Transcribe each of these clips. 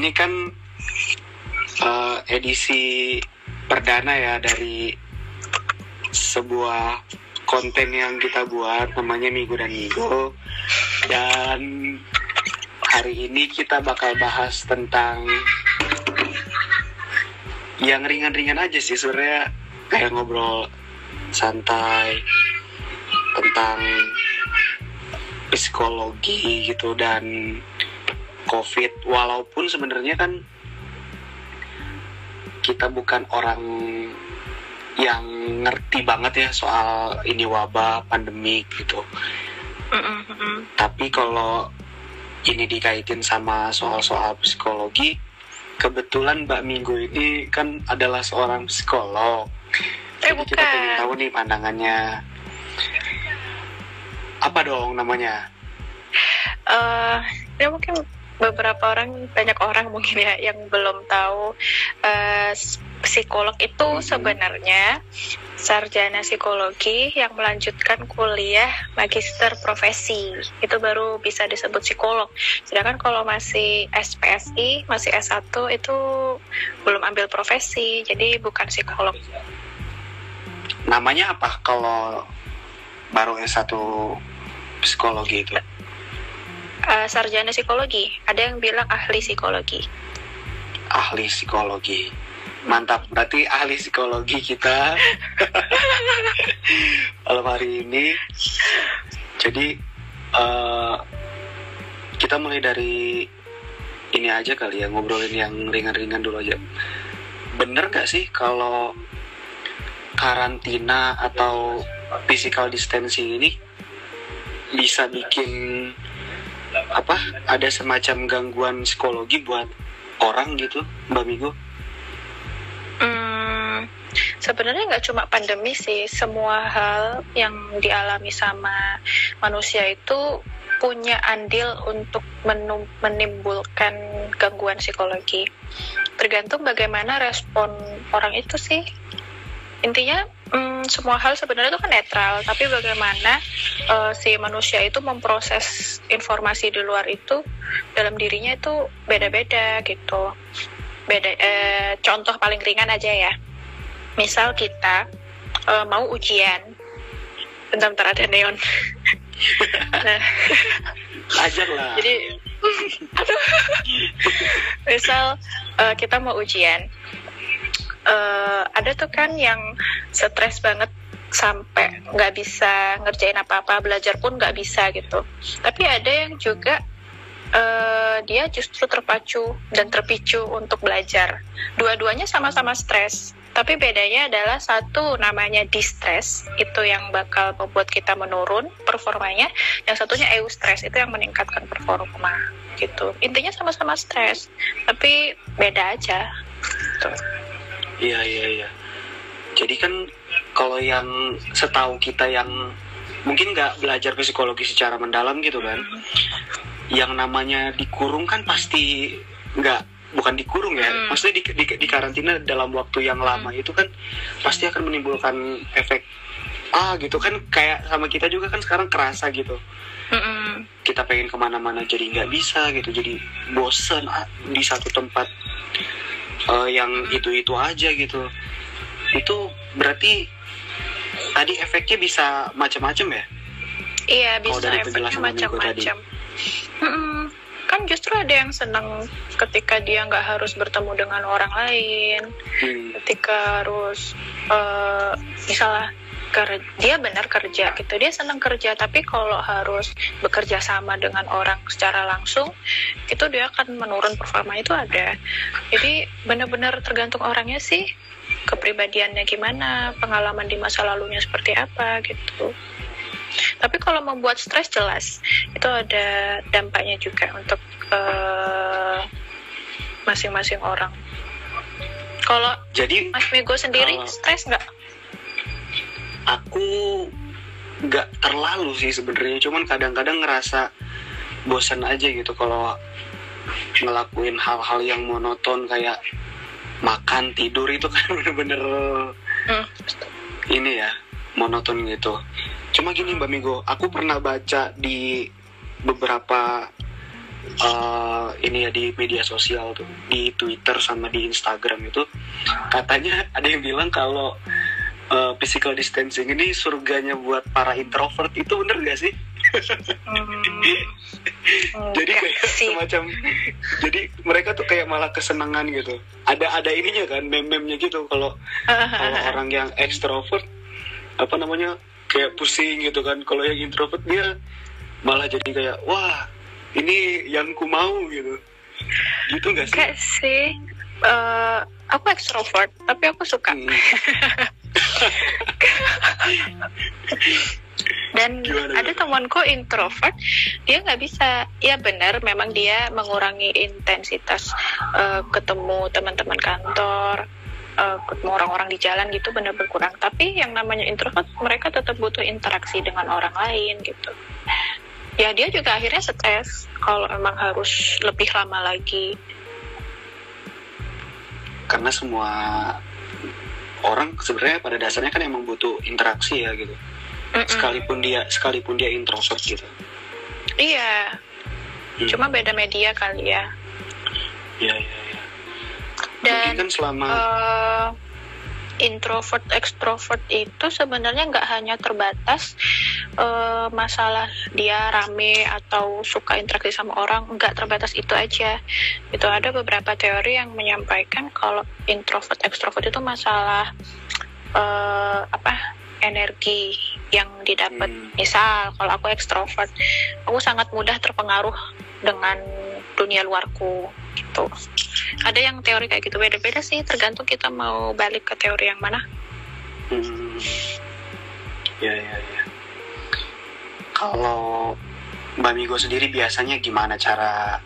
ini kan uh, edisi perdana ya dari sebuah konten yang kita buat namanya Minggu dan Minggu. Dan hari ini kita bakal bahas tentang yang ringan-ringan aja sih sebenarnya. Kayak ngobrol santai tentang psikologi gitu dan covid walaupun sebenarnya kan kita bukan orang yang ngerti banget ya soal ini wabah pandemi gitu. Tapi kalau ini dikaitin sama soal-soal psikologi kebetulan Mbak Minggu ini kan adalah seorang psikolog. Eh, jadi kita bukan. pengen tahu nih pandangannya. Apa dong namanya? Eh ya mungkin beberapa orang banyak orang mungkin ya yang belum tahu eh, psikolog itu Mhm. sebenarnya sarjana psikologi yang melanjutkan kuliah magister profesi. Itu baru bisa disebut psikolog. Sedangkan kalau masih SPSI masih S1 itu belum ambil profesi jadi bukan psikolog. Namanya apa kalau baru S1 psikologi itu Eh, sarjana psikologi. Ada yang bilang ahli psikologi. Ahli psikologi. Mantap. Berarti ahli psikologi kita. Malam hari ini. Jadi eh, kita mulai dari ini aja kali ya ngobrolin yang ringan-ringan dulu aja. Bener gak sih kalau karantina atau physical distancing ini bisa bikin apa ada semacam gangguan psikologi buat orang gitu Mbak Migo Hmm, sebenarnya nggak cuma pandemi sih, semua hal yang dialami sama manusia itu punya andil untuk menimbulkan gangguan psikologi. Tergantung bagaimana respon orang itu sih. Intinya hmm, semua hal sebenarnya itu kan netral, tapi bagaimana eh, si manusia itu memproses informasi di luar itu dalam dirinya itu beda-beda gitu. Beda eh, contoh paling ringan aja ya. Misal kita eh, mau ujian. Bentar-bentar ada neon. Nah, ajar lah. Jadi aduh. Misal eh, kita mau ujian Eh, ada tuh kan yang stres banget sampai nggak bisa ngerjain apa-apa belajar pun nggak bisa gitu. Tapi ada yang juga eh, dia justru terpacu dan terpicu untuk belajar. Dua-duanya sama-sama stres tapi bedanya adalah satu namanya distress itu yang bakal membuat kita menurun performanya yang satunya eustress itu yang meningkatkan performa gitu. Intinya sama-sama stres tapi beda aja gitu. Iya iya iya jadi kan kalau yang setahu kita yang mungkin nggak belajar psikologi secara mendalam gitu kan yang namanya dikurung kan pasti nggak bukan dikurung ya Hmm. maksudnya di, di, di karantina dalam waktu yang lama itu kan pasti akan menimbulkan efek ah gitu kan kayak sama kita juga kan sekarang kerasa gitu Mm-mm. kita pengen ke mana-mana jadi nggak bisa gitu jadi bosen ah, di satu tempat eh, yang itu-itu aja gitu itu berarti tadi efeknya bisa macam-macam ya Iya, bisa dari efeknya macam-macam. Mm-mm. Kan justru ada yang senang ketika dia nggak harus bertemu dengan orang lain, Hmm, ketika harus eh, misalnya dia benar kerja gitu, dia senang kerja. Tapi kalau harus bekerja sama dengan orang secara langsung, itu dia akan menurun performa itu ada. Jadi benar-benar tergantung orangnya sih, kepribadiannya gimana, pengalaman di masa lalunya seperti apa gitu. Tapi kalau membuat stres jelas itu ada dampaknya juga untuk eh, masing-masing orang. Kalau jadi Mas Migo sendiri Kalau- stres nggak? Aku nggak terlalu sih sebenarnya cuman kadang-kadang ngerasa bosan aja gitu kalau ngelakuin hal-hal yang monoton kayak makan tidur itu kan bener-bener Hmm. ini ya monoton gitu cuma gini mbak Migo aku pernah baca di beberapa uh, ini ya di media sosial tuh di Twitter sama di Instagram itu katanya ada yang bilang kalau uh, physical distancing ini surganya buat para introvert itu bener gak sih? Hmm, jadi kayak sih. semacam jadi mereka tuh kayak malah kesenangan gitu ada ada ininya kan meme-memnya gitu kalau kalau orang yang ekstrovert apa namanya kayak pusing gitu kan kalau yang introvert dia malah jadi kayak wah ini yang ku mau gitu gitu gak sih? Gak sih uh, aku ekstrovert tapi aku suka hmm. dan Gimana ada temanku introvert dia nggak bisa. Ya benar memang dia mengurangi intensitas uh, ketemu teman-teman kantor uh, ketemu orang-orang di jalan gitu benar berkurang. Tapi yang namanya introvert mereka tetap butuh interaksi dengan orang lain gitu. Ya dia juga akhirnya stres kalau emang harus lebih lama lagi. Karena semua orang sebenarnya pada dasarnya kan emang butuh interaksi ya gitu Mm-mm. sekalipun dia sekalipun dia introvert gitu iya hmm. cuma beda media kali ya iya iya ya. dan kan selama uh, introvert ekstrovert itu sebenarnya nggak hanya terbatas uh, masalah dia rame atau suka interaksi sama orang nggak terbatas itu aja. Itu ada beberapa teori yang menyampaikan kalau introvert ekstrovert itu masalah uh, apa energi yang didapat hmm. misal kalau aku ekstrovert aku sangat mudah terpengaruh dengan dunia luarku gitu. Ada yang teori kayak gitu beda-beda sih. Tergantung kita mau balik ke teori yang mana. Hmm. ya ya ya. Kalau Mbak Migo sendiri biasanya gimana cara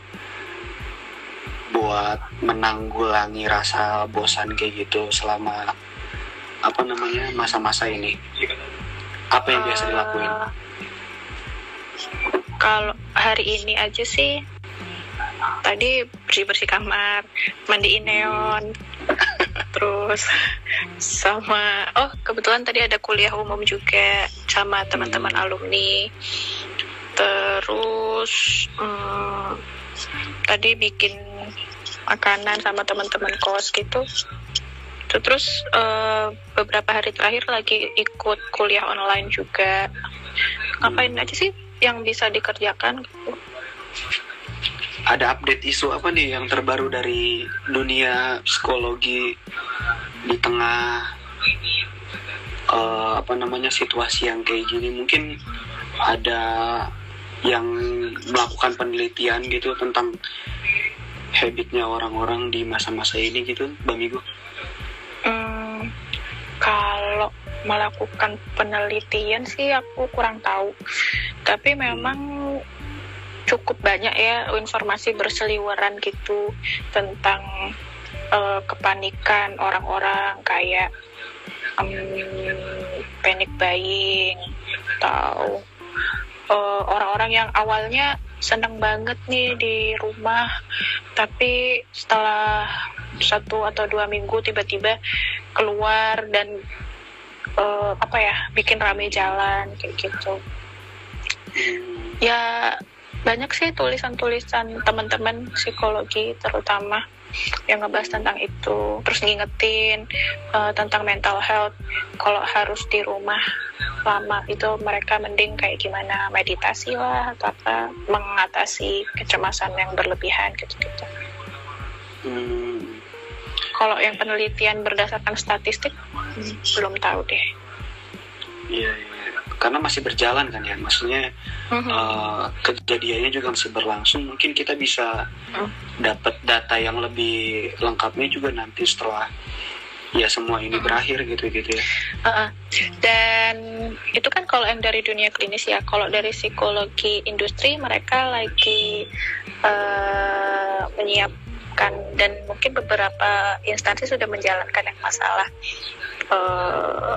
buat menanggulangi rasa bosan kayak gitu selama apa namanya masa-masa ini? Apa yang biasa dilakuin? Uh, kalau hari ini aja sih tadi bersih bersih kamar mandiin neon. Terus sama oh kebetulan tadi ada kuliah umum juga sama teman-teman hmm. alumni. Terus hmm, tadi bikin makanan sama teman-teman kos gitu. Terus uh, beberapa hari terakhir lagi ikut kuliah online juga. Ngapain aja sih yang bisa dikerjakan gitu ada update isu apa nih yang terbaru dari dunia psikologi di tengah uh, apa namanya situasi yang kayak gini? Mungkin ada yang melakukan penelitian gitu tentang habitnya orang-orang di masa-masa ini gitu Bang Migo? Hmm, kalau melakukan penelitian sih aku kurang tahu. Tapi memang cukup banyak ya informasi berseliweran gitu tentang uh, kepanikan orang-orang kayak um, panic buying atau uh, orang-orang yang awalnya seneng banget nih di rumah tapi setelah satu atau dua minggu tiba-tiba keluar dan uh, apa ya bikin rame jalan kayak gitu. Ya banyak sih tulisan-tulisan teman-teman psikologi terutama yang ngebahas tentang itu. Terus ngingetin uh, tentang mental health. Kalau harus di rumah lama itu mereka mending kayak gimana? Meditasi lah atau apa? Mengatasi kecemasan yang berlebihan gitu-gitu. Hmm. kalau yang penelitian berdasarkan statistik hmm, belum tahu deh. Iya, iya karena masih berjalan kan ya maksudnya uh-huh. uh, kejadiannya juga masih berlangsung mungkin kita bisa uh. dapat data yang lebih lengkapnya juga nanti setelah ya semua ini uh-huh. berakhir gitu gitu ya uh-uh. dan itu kan kalau yang dari dunia klinis ya kalau dari psikologi industri mereka lagi uh, menyiapkan dan mungkin beberapa instansi sudah menjalankan yang masalah uh,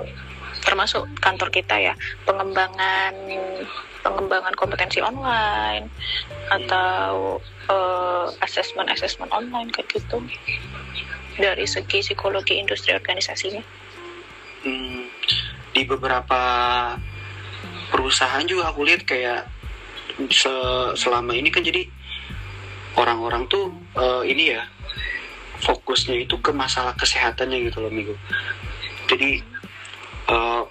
termasuk kantor kita ya pengembangan pengembangan kompetensi online atau uh, assessment assessment online kayak gitu dari segi psikologi industri organisasinya. Hmm, di beberapa perusahaan juga aku lihat kayak se selama ini kan jadi orang-orang tuh uh, ini ya fokusnya itu ke masalah kesehatannya gitu loh Migo jadi uh,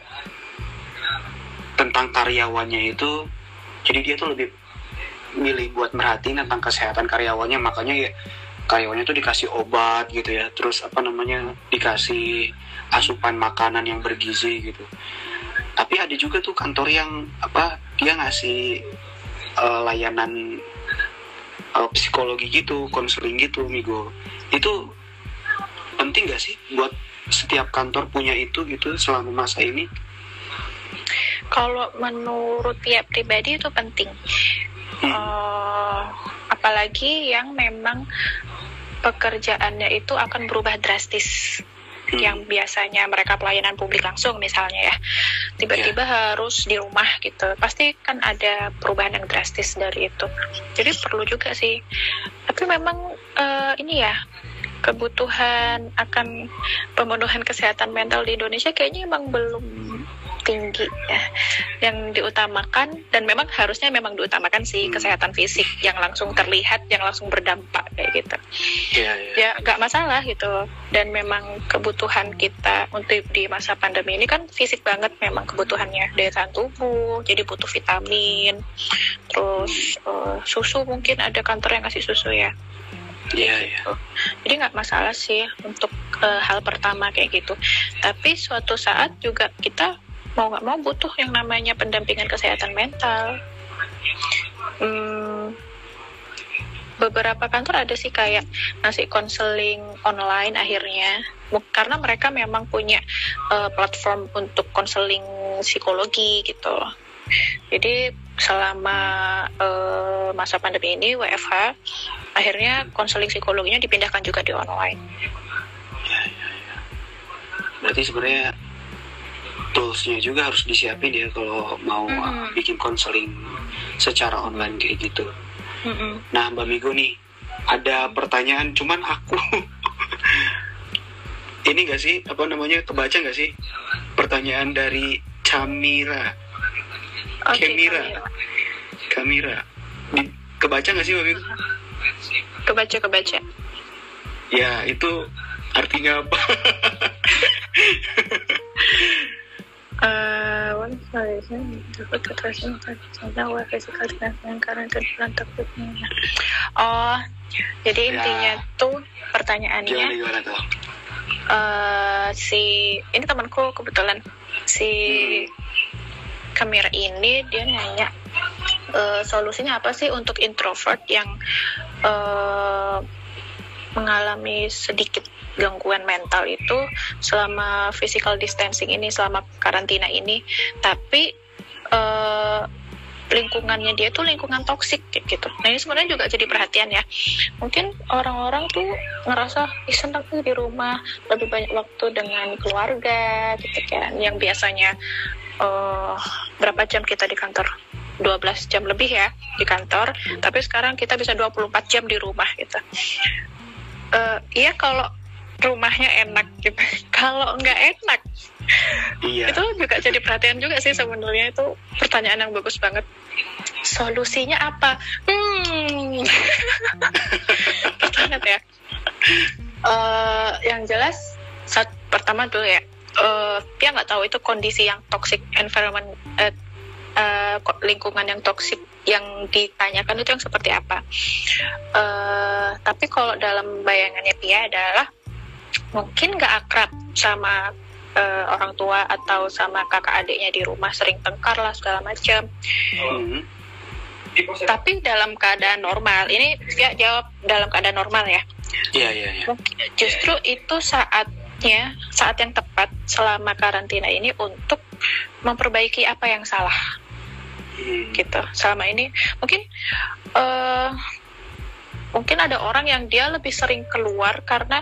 tentang karyawannya itu jadi dia tuh lebih milih buat merhatiin tentang kesehatan karyawannya. Makanya ya karyawannya tuh dikasih obat gitu ya. Terus apa namanya dikasih asupan makanan yang bergizi gitu. Tapi ada juga tuh kantor yang apa dia ngasih uh, layanan uh, psikologi gitu konseling gitu migo. Itu penting gak sih buat setiap kantor punya itu gitu selama masa ini? Kalau menurut tiap pribadi itu penting. Hmm. uh, apalagi yang memang pekerjaannya itu akan berubah drastis. Hmm. yang biasanya mereka pelayanan publik langsung misalnya ya. Tiba-tiba yeah. harus di rumah gitu. Pasti kan ada perubahan yang drastis dari itu. Jadi perlu juga sih. Tapi memang uh, ini ya kebutuhan akan pemenuhan kesehatan mental di Indonesia kayaknya emang belum tinggi ya. Yang diutamakan dan memang harusnya memang diutamakan sih hmm. kesehatan fisik yang langsung terlihat yang langsung berdampak kayak gitu. Yeah, yeah. ya nggak masalah gitu. Dan memang kebutuhan kita untuk di masa pandemi ini kan fisik banget memang kebutuhannya. Daya tahan tubuh jadi butuh vitamin. Terus uh, susu mungkin ada kantor yang kasih susu ya Iya, iya. Jadi nggak masalah sih untuk uh, hal pertama kayak gitu. Tapi suatu saat juga kita mau nggak mau butuh yang namanya pendampingan kesehatan mental. Hmm, beberapa kantor ada sih kayak ngasih konseling online akhirnya karena mereka memang punya uh, platform untuk konseling psikologi gitu. Jadi selama uh, masa pandemi ini WFH akhirnya konseling psikologinya dipindahkan juga di online. Ya, ya, ya. Berarti sebenarnya toolsnya juga harus disiapin ya kalau mau mm -hmm. bikin konseling secara online kayak gitu. Mm -hmm. Nah Mbak Migo nih ada pertanyaan cuman aku ini gak sih apa namanya kebaca gak sih pertanyaan dari Camira okay, Camira Camira kebaca gak sih Mbak Migo? Kebaca kebaca. Ya itu artinya apa? Uh, kekerasan physical karena terbilang takutnya. Oh, jadi ya. intinya tuh pertanyaannya. Gimana, tuh? Uh, si ini temanku kebetulan si hmm. kamera ini dia nanya uh, solusinya apa sih untuk introvert yang uh, mengalami sedikit gangguan mental itu selama physical distancing ini selama karantina ini tapi uh, lingkungannya dia tuh lingkungan toksik gitu. Nah ini sebenarnya juga jadi perhatian ya. Mungkin orang-orang tuh ngerasa senang tuh di rumah lebih banyak waktu dengan keluarga gitu kan. Yang biasanya uh, berapa jam kita di kantor? 12 jam lebih ya di kantor. Tapi sekarang kita bisa 24 jam di rumah gitu. Uh, iya kalau rumahnya enak gitu. Kalau nggak enak, iya. itu juga jadi perhatian juga sih sebenarnya itu pertanyaan yang bagus banget. Solusinya apa? Hmm, banget ya. Uh, yang jelas saat pertama dulu ya, uh, dia nggak tahu itu kondisi yang toxic environment, uh, uh, lingkungan yang toxic yang ditanyakan itu yang seperti apa. Uh, tapi kalau dalam bayangannya dia adalah mungkin gak akrab sama uh, orang tua atau sama kakak adiknya di rumah sering tengkar lah segala macam. Hmm. Tapi dalam keadaan normal, ini dia jawab dalam keadaan normal ya. Iya iya. iya. Justru itu saatnya, saat yang tepat selama karantina ini untuk memperbaiki apa yang salah. Hmm. Gitu. Selama ini mungkin uh, mungkin ada orang yang dia lebih sering keluar karena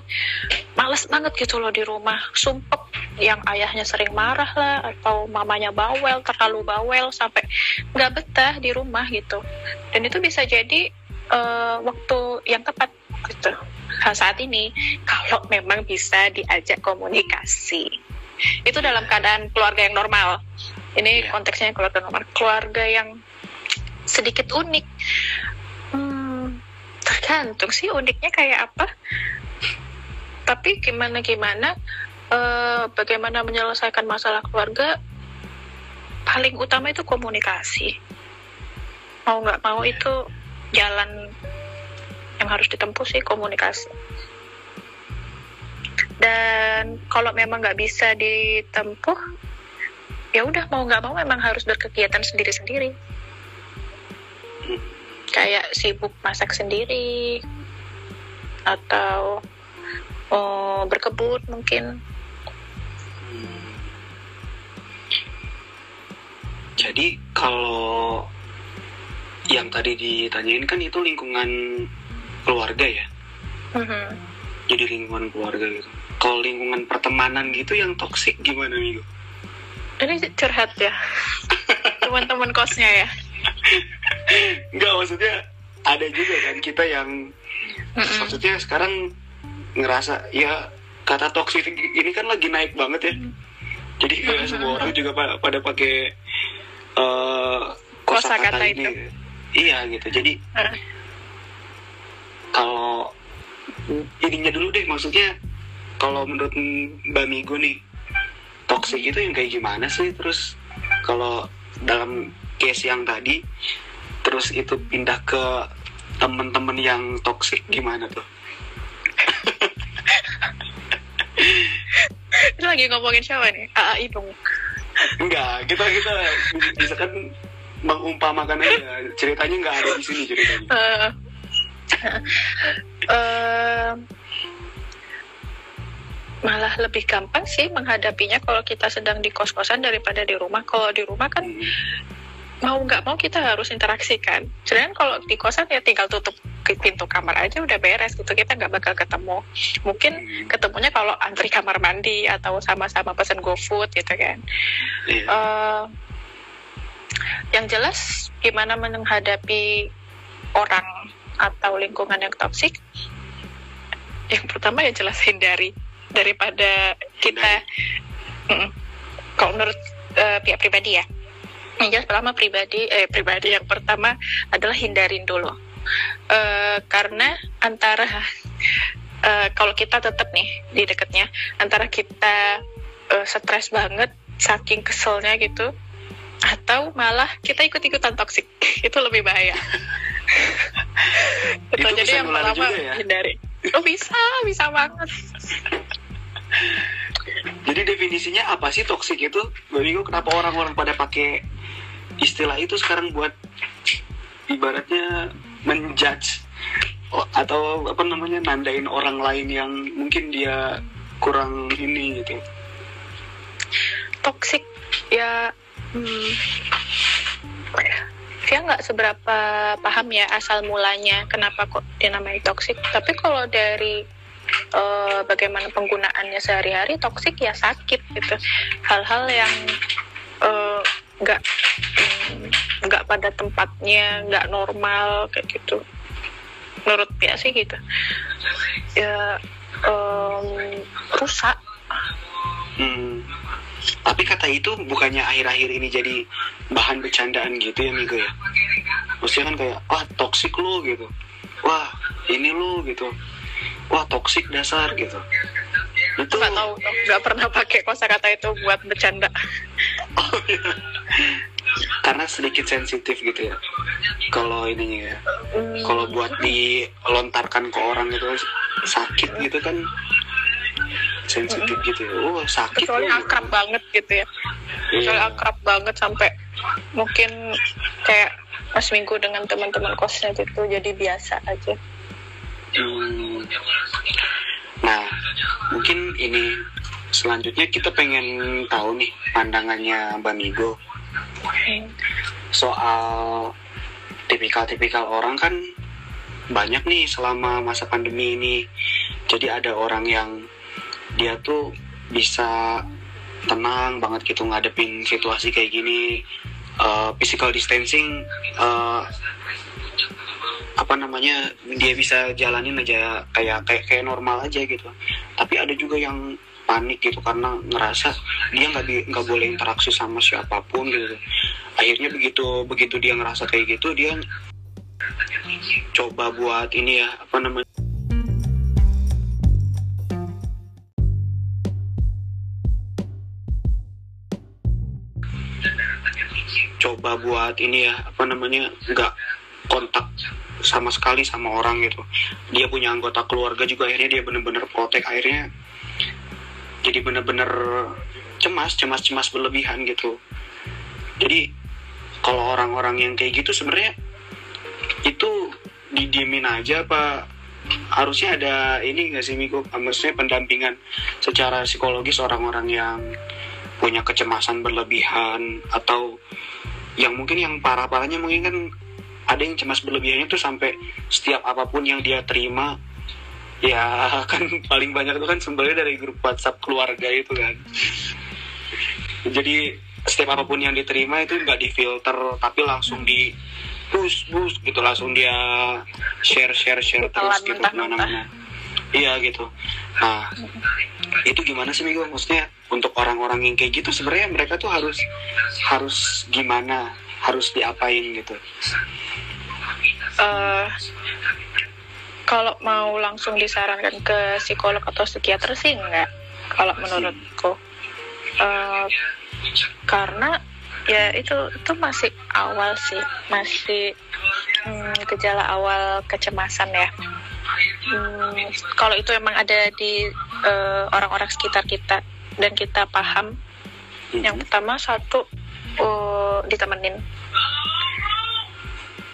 males banget gitu loh di rumah sumpek yang ayahnya sering marah lah atau mamanya bawel terlalu bawel sampai nggak betah di rumah gitu dan itu bisa jadi uh, waktu yang tepat gitu nah, saat ini kalau memang bisa diajak komunikasi itu dalam keadaan keluarga yang normal ini iya. konteksnya keluarga normal keluarga yang sedikit unik. Tergantung sih uniknya kayak apa. Tapi gimana gimana uh, bagaimana menyelesaikan masalah keluarga paling utama itu komunikasi. Mau nggak mau itu jalan yang harus ditempuh sih komunikasi. Dan kalau memang nggak bisa ditempuh ya udah mau nggak mau memang harus berkegiatan sendiri-sendiri kayak sibuk masak sendiri atau oh, berkebun mungkin jadi kalau yang tadi ditanyain kan itu lingkungan keluarga ya mm-hmm. jadi lingkungan keluarga gitu kalau lingkungan pertemanan gitu yang toksik gimana Migo? Ini curhat ya teman-teman kosnya ya Enggak maksudnya ada juga kan kita yang mm-hmm. maksudnya sekarang ngerasa ya kata toksik ini kan lagi naik banget ya jadi kayak semua orang juga pada, pada pakai uh, kosa kata, kata ini itu. iya gitu jadi uh. kalau ininya dulu deh maksudnya kalau menurut Mbak Migo nih toxic itu yang kayak gimana sih terus kalau dalam case yang tadi terus itu pindah ke temen-temen yang toxic gimana tuh Ini lagi ngomongin siapa nih? AA dong. Enggak, kita kita bisa kan mengumpamakan aja. Ceritanya nggak ada di sini ceritanya. Uh, uh, malah lebih gampang sih menghadapinya kalau kita sedang di kos-kosan daripada di rumah. Kalau di rumah kan hmm mau nggak mau kita harus interaksi kan. Sedangkan kalau di kosan ya tinggal tutup pintu kamar aja udah beres gitu kita nggak bakal ketemu. Mungkin hmm. ketemunya kalau antri kamar mandi atau sama-sama pesen GoFood gitu kan. Yeah. Iya. Uh, yang jelas gimana menghadapi orang atau lingkungan yang toksik. Yang pertama ya jelas hindari daripada kita. Mm, kalau menurut uh, pihak pribadi ya? Yang jelas pertama pribadi eh pribadi yang pertama adalah hindarin dulu. Uh, karena antara uh, kalau kita tetap nih di dekatnya antara kita uh, stres banget saking keselnya gitu atau malah kita ikut-ikutan toksik itu lebih bahaya. Itu jadi yang pertama ya? hindari. Oh bisa bisa banget jadi definisinya apa sih toksik itu? Mbak kenapa orang-orang pada pakai istilah itu sekarang buat ibaratnya menjudge atau apa namanya nandain orang lain yang mungkin dia kurang ini gitu toxic ya hmm, dia nggak seberapa paham ya asal mulanya kenapa kok dinamai toxic tapi kalau dari uh, bagaimana penggunaannya sehari-hari toxic ya sakit gitu. Hal-hal yang uh, nggak nggak pada tempatnya nggak normal kayak gitu. Menurut dia sih gitu. Ya um, rusak. Hmm. tapi kata itu bukannya akhir-akhir ini jadi bahan bercandaan gitu ya Migo ya? Maksudnya kan kayak wah toksik lu gitu. Wah ini lu gitu wah toksik dasar gitu itu nggak tahu nggak pernah pakai kosakata itu buat bercanda oh, iya. karena sedikit sensitif gitu ya kalau ininya ya hmm. kalau buat dilontarkan ke orang itu sakit gitu kan sensitif hmm. gitu ya. oh sakit kecuali oh, akrab gitu. banget gitu ya yeah. akrab banget sampai mungkin kayak pas minggu dengan teman-teman kosnya gitu jadi biasa aja hmm. nah mungkin ini selanjutnya kita pengen tahu nih pandangannya Mbak Migo soal tipikal-tipikal orang kan banyak nih selama masa pandemi ini jadi ada orang yang dia tuh bisa tenang banget gitu ngadepin situasi kayak gini uh, physical distancing uh, apa namanya dia bisa jalanin aja kayak kayak kayak normal aja gitu. Tapi ada juga yang panik gitu karena ngerasa dia nggak nggak boleh interaksi sama siapa pun gitu. Akhirnya begitu begitu dia ngerasa kayak gitu dia coba buat ini ya apa namanya coba buat ini ya apa namanya nggak kontak sama sekali sama orang gitu. Dia punya anggota keluarga juga akhirnya dia bener-bener protek akhirnya jadi bener-bener cemas cemas cemas berlebihan gitu. Jadi kalau orang-orang yang kayak gitu sebenarnya itu didiemin aja apa harusnya ada ini nggak sih Miko? Maksudnya pendampingan secara psikologis orang-orang yang punya kecemasan berlebihan atau yang mungkin yang parah-parahnya mungkin kan ada yang cemas berlebihannya tuh sampai setiap apa pun yang dia terima ya kan paling banyak itu kan sumbernya dari grup WhatsApp keluarga itu kan. Jadi setiap apa pun yang diterima itu nggak difilter tapi langsung di bus bus gitu langsung dia share share share terus gitu ke mana-mana. Iya gitu. Nah itu gimana sih Migo? Maksudnya untuk orang-orang yang kayak gitu sebenarnya mereka tuh harus harus gimana harus diapain gitu. Uh, kalau mau langsung disarankan ke psikolog atau psikiater sih enggak kalau menurutku. Uh, karena ya itu itu masih awal sih masih hmm, gejala awal kecemasan ya. Hmm, kalau itu emang ada di uh, orang-orang sekitar kita dan kita paham. Yang pertama satu uh, ditemenin.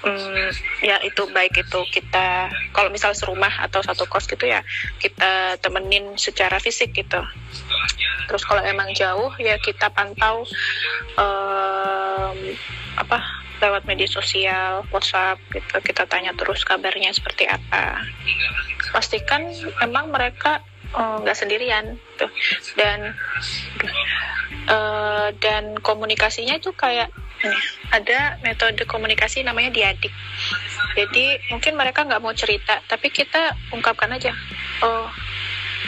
Hmm, ya itu baik itu kita kalau misal serumah atau satu kos gitu ya kita temenin secara fisik gitu. Terus kalau emang jauh ya kita pantau um, apa lewat media sosial WhatsApp gitu kita tanya terus kabarnya seperti apa. Pastikan emang mereka nggak uh, sendirian tuh dan uh, dan komunikasinya itu kayak ada metode komunikasi namanya diadik. Jadi mungkin mereka nggak mau cerita, tapi kita ungkapkan aja. Oh,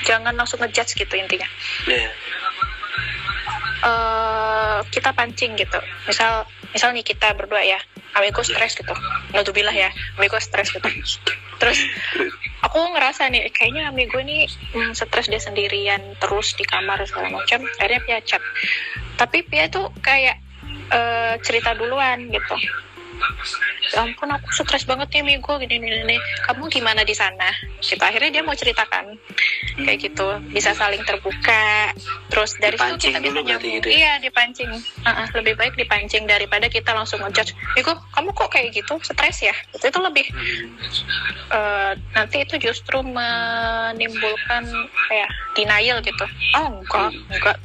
jangan langsung ngejudge gitu intinya. Yeah. Iya. Uh, kita pancing gitu. Misal, misal nih kita berdua ya, amigo stres gitu. bilah ya, amigo stres gitu. Terus aku ngerasa nih, kayaknya amigo ini hmm, stres dia sendirian terus di kamar segala macam. Akhirnya Pia chat. Tapi Pia tuh kayak uh, cerita duluan gitu ya ampun aku stres banget ya Migo gini gini, gini. kamu gimana di sana? Gitu. Akhirnya dia mau ceritakan. Kayak gitu. Bisa saling terbuka. Terus dari situ kita bisa nyambung. gitu ya? iya dipancing. Uh -uh, lebih baik dipancing daripada kita langsung ngejudge. Migo kamu kok kayak gitu? Stres ya? Itu itu lebih uh, nanti itu justru menimbulkan kayak denial gitu. Oh enggak enggak.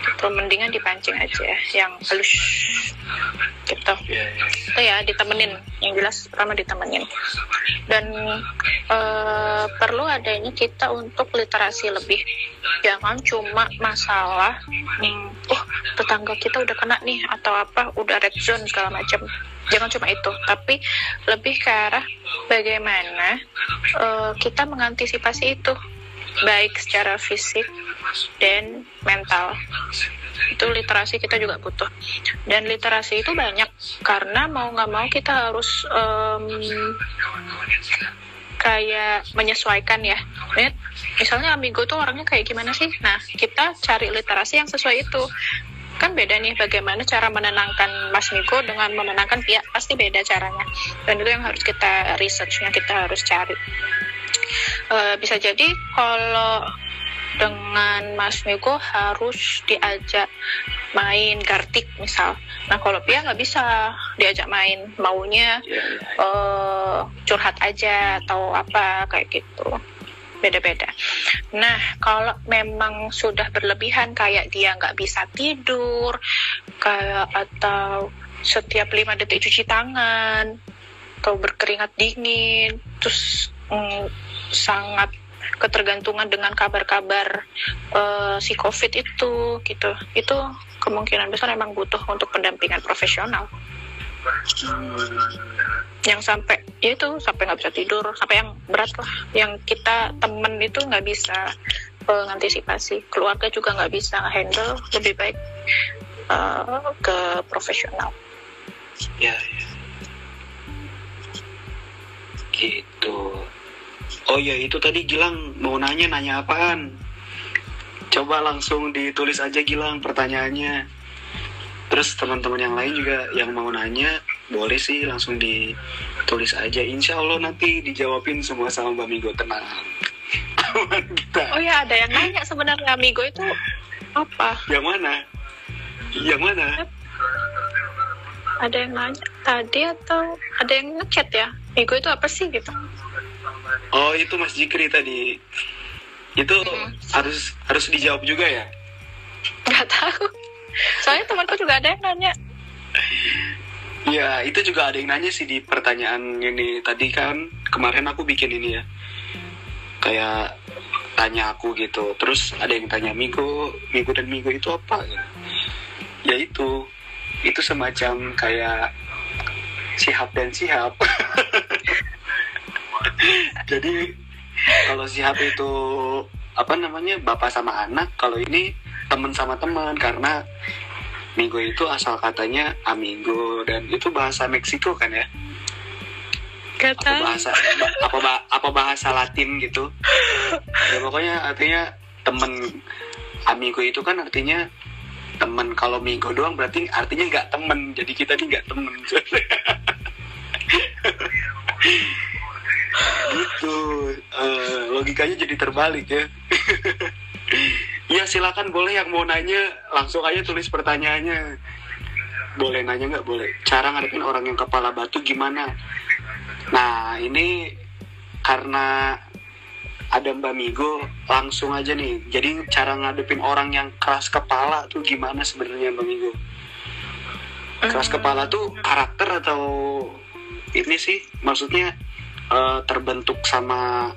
Itu mendingan dipancing aja yang halus. Gitu. Yeah, yeah. Itu ya ditemenin. Yang jelas pertama ditemenin. Dan uh, perlu adanya kita untuk literasi lebih. Jangan cuma masalah hmm, oh tetangga kita udah kena nih atau apa udah red zone segala macam. Jangan cuma itu tapi lebih ke arah bagaimana uh, kita mengantisipasi itu. Baik secara fisik dan mental itu literasi kita juga butuh. Dan literasi itu banyak. Karena mau nggak mau kita harus um, kayak menyesuaikan ya. Misalnya amigo tuh orangnya kayak gimana sih? Nah kita cari literasi yang sesuai itu. Kan beda nih bagaimana cara menenangkan Mas Miko dengan menenangkan pihak. Pasti beda caranya. Dan itu yang harus kita researchnya kita harus cari. Uh, bisa jadi kalau dengan Mas Miko harus diajak main gartik misal. Nah kalau Pia nggak bisa diajak main, maunya yeah, yeah. Uh, curhat aja atau apa kayak gitu. Beda-beda. Nah kalau memang sudah berlebihan kayak dia nggak bisa tidur, kayak atau setiap lima detik cuci tangan, atau berkeringat dingin, terus mm, sangat ketergantungan dengan kabar-kabar uh, si COVID itu gitu. Itu kemungkinan besar memang butuh untuk pendampingan profesional. Yang sampai ya itu sampai nggak bisa tidur sampai yang berat lah. Yang kita temen itu nggak bisa mengantisipasi keluarga juga nggak bisa handle lebih baik uh, ke profesional. Ya, ya. Gitu oh ya itu tadi Gilang mau nanya nanya apaan? Coba langsung ditulis aja Gilang pertanyaannya. Terus teman-teman yang lain juga yang mau nanya boleh sih langsung ditulis aja. Insya Allah nanti dijawabin semua sama Mbak Migo tenang. Kita. Oh ya ada yang nanya sebenarnya Migo itu apa? Yang mana? Yang mana? Ada yang nanya tadi atau ada yang ngechat ya? Migo itu apa sih gitu oh itu Mas Jikri tadi itu hmm. harus harus dijawab juga ya nggak tahu soalnya temanku juga ada yang nanya Ya, itu juga ada yang nanya sih di pertanyaan ini. Tadi kan kemarin aku bikin ini ya. Kayak tanya aku gitu. Terus ada yang tanya Migo, Migo dan Migo itu apa? Ya itu. Itu semacam kayak sihab dan sihab. Jadi kalau sihab itu apa namanya bapak sama anak, kalau ini teman sama teman karena Amigo itu asal katanya amigo dan itu bahasa Meksiko kan ya? Kata. Apa bahasa apa apa bahasa Latin gitu? Ya pokoknya artinya temen amigo itu kan artinya temen kalau migo doang berarti artinya nggak temen jadi kita nih nggak temen gitu uh, logikanya jadi terbalik ya Iya silakan boleh yang mau nanya langsung aja tulis pertanyaannya. Boleh nanya nggak boleh. Cara ngadepin orang yang kepala batu gimana? Nah ini karena ada Mbak Migo langsung aja nih. Jadi cara ngadepin orang yang keras kepala tuh gimana sebenarnya Mbak Migo? Keras kepala tuh karakter atau ini sih maksudnya uh, terbentuk sama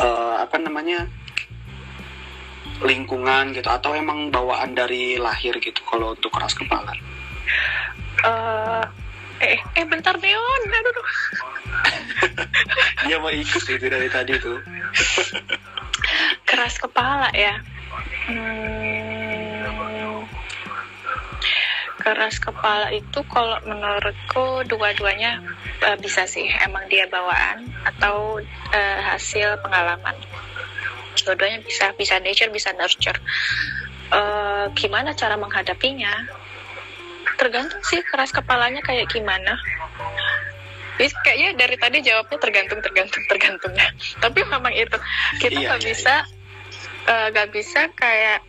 uh, apa namanya lingkungan gitu atau emang bawaan dari lahir gitu kalau untuk keras kepala? Uh, eh eh bentar Neon, aduh. Dia mau ikut itu dari tadi tuh. keras kepala ya. Hmm, keras kepala itu kalau menurutku dua-duanya uh, bisa sih. Emang dia bawaan atau uh, hasil pengalaman. Dua-duanya bisa bisa nature bisa nurture. Uh, gimana cara menghadapinya? Tergantung sih keras kepalanya kayak gimana. Jadi kayaknya dari tadi jawabnya tergantung tergantung tergantung. Ya tapi memang itu. Kita iya, nggak iya, bisa iya. nggak uh, bisa kayak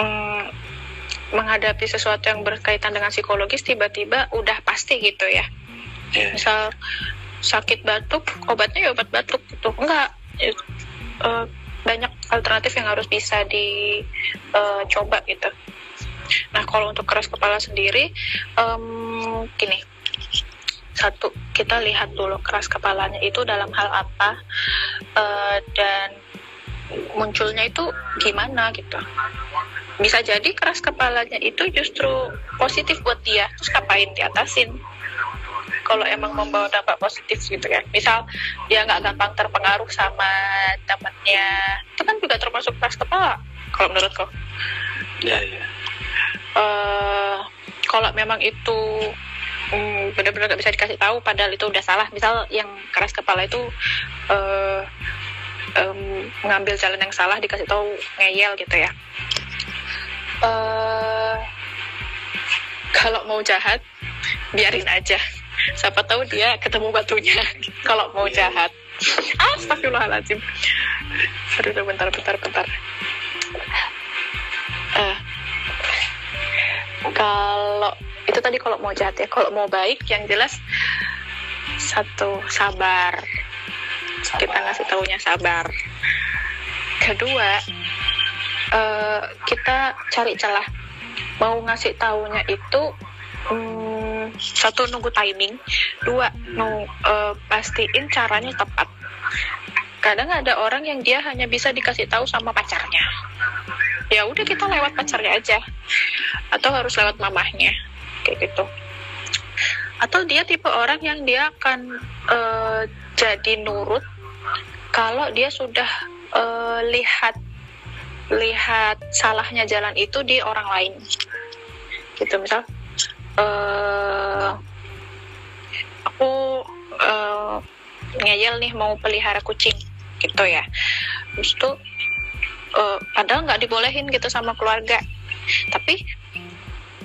um, menghadapi sesuatu yang berkaitan dengan psikologis tiba-tiba udah pasti gitu ya yeah. misal sakit batuk obatnya ya obat batuk gitu enggak uh, banyak alternatif yang harus bisa dicoba uh, gitu. Nah kalau untuk keras kepala sendiri, um, gini, satu kita lihat dulu keras kepalanya itu dalam hal apa uh, dan munculnya itu gimana gitu. Bisa jadi keras kepalanya itu justru positif buat dia, terus ngapain diatasin? kalau emang membawa dampak positif gitu ya. Misal dia nggak gampang terpengaruh sama temannya itu kan juga termasuk keras kepala kalau menurutku ya ya uh, kalau memang itu um, benar-benar nggak bisa dikasih tahu padahal itu udah salah. Misal yang keras kepala itu uh, um, mengambil jalan yang salah dikasih tahu ngeyel gitu ya uh, kalau mau jahat biarin aja. Siapa tahu dia ketemu batunya. Kalau mau jahat. Astagfirullahaladzim. Aduh bentar bentar bentar. Uh, kalau itu tadi kalau mau jahat ya. Kalau mau baik yang jelas satu sabar, sabar. kita ngasih taunya sabar. Kedua uh, kita cari celah. Mau ngasih taunya itu um, satu nunggu timing dua nung, uh, pastiin caranya tepat. Kadang ada orang yang dia hanya bisa dikasih tahu sama pacarnya. Ya udah kita lewat pacarnya aja. Atau harus lewat mamahnya kayak gitu. Atau dia tipe orang yang dia akan uh, jadi nurut kalau dia sudah uh, lihat lihat salahnya jalan itu di orang lain. Gitu misal uh, aku uh, ngeyel nih mau pelihara kucing gitu ya. Terus tuh uh, padahal nggak dibolehin gitu sama keluarga. Tapi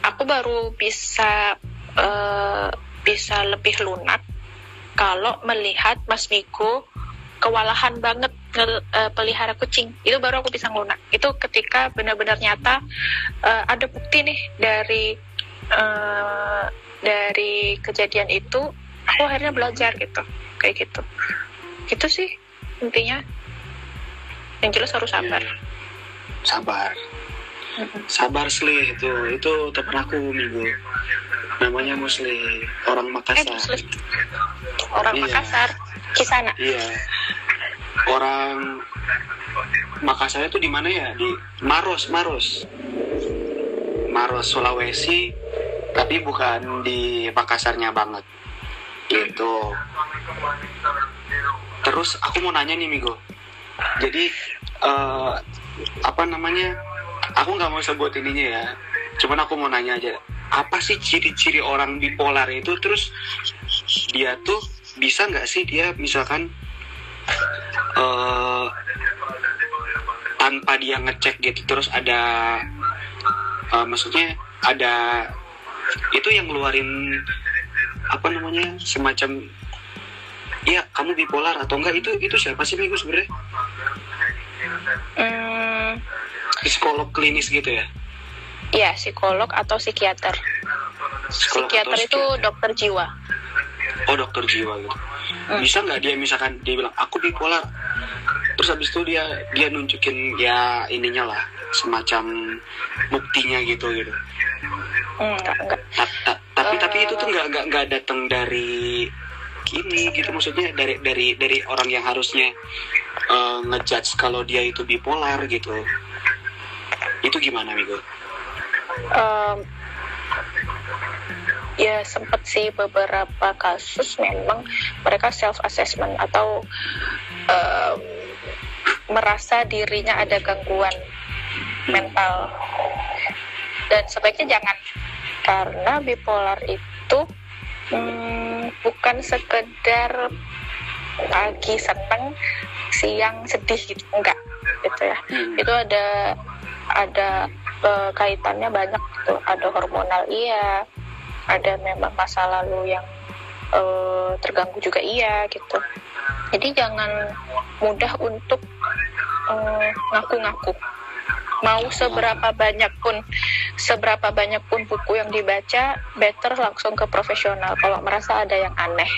aku baru bisa uh, bisa lebih lunak kalau melihat Mas Miko kewalahan banget nge, uh, pelihara kucing. Itu baru aku bisa ngelunak itu ketika benar-benar nyata uh, ada bukti nih dari uh, dari kejadian itu aku akhirnya belajar gitu. Kayak gitu. Gitu sih intinya. Yang jelas harus sabar. Yeah. sabar sabar sih itu itu teman aku minggu. Namanya Musli. Orang Makassar eh, Musli. orang iya. Makassar. Kisana. Iya orang Makassar itu di mana ya? Di Maros Maros. Maros Sulawesi tapi bukan di Makassarnya banget. Gitu. Terus aku mau nanya nih Migo. Jadi uh, apa namanya? Aku nggak mau sebut ininya ya. Cuman aku mau nanya aja. Apa sih ciri-ciri orang bipolar itu? Terus dia tuh bisa nggak sih dia misalkan uh, tanpa dia ngecek gitu terus ada uh, maksudnya ada itu yang ngeluarin apa namanya semacam ya kamu bipolar atau enggak itu itu siapa sih minggu sebenarnya hmm. psikolog klinis gitu ya Iya, psikolog atau psikiater. Psikolog psikiater itu dokter jiwa. Oh, dokter jiwa gitu. Hmm. Bisa nggak dia misalkan dia bilang aku bipolar, terus habis itu dia dia nunjukin ya ininya lah semacam buktinya gitu gitu. Ta -ta tapi uh, tapi itu tuh nggak nggak nggak datang dari ini gitu maksudnya dari dari dari orang yang harusnya uh, ngejudge kalau dia itu bipolar gitu itu gimana Migo? Um, ya sempat sih beberapa kasus memang mereka self assessment atau um, merasa dirinya ada gangguan mental. Dan sebaiknya jangan karena bipolar itu hmm, bukan sekedar pagi seneng siang sedih gitu enggak gitu ya. Hmm. itu ada ada uh, kaitannya banyak gitu ada hormonal iya ada memang masa lalu yang uh, terganggu juga iya gitu. Jadi jangan mudah untuk eh, ngaku-ngaku. Uh, mau seberapa banyak pun seberapa banyak pun buku yang dibaca better langsung ke profesional kalau merasa ada yang aneh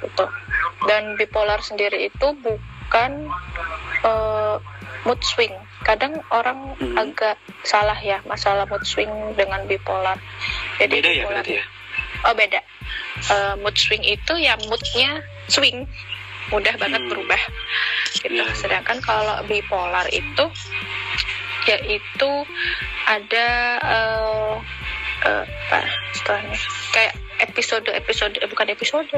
gitu. Dan bipolar sendiri itu bukan uh, mood swing kadang orang hmm. agak salah ya masalah mood swing dengan bipolar. Jadi beda ya bipolar, ya berarti ya? Oh beda. Uh, mood swing itu ya moodnya swing. Mudah banget hmm. berubah gitu. Yeah. sedangkan kalau bipolar itu yaitu ada uh, uh, apa setelahnya kayak episode episode eh, bukan episode.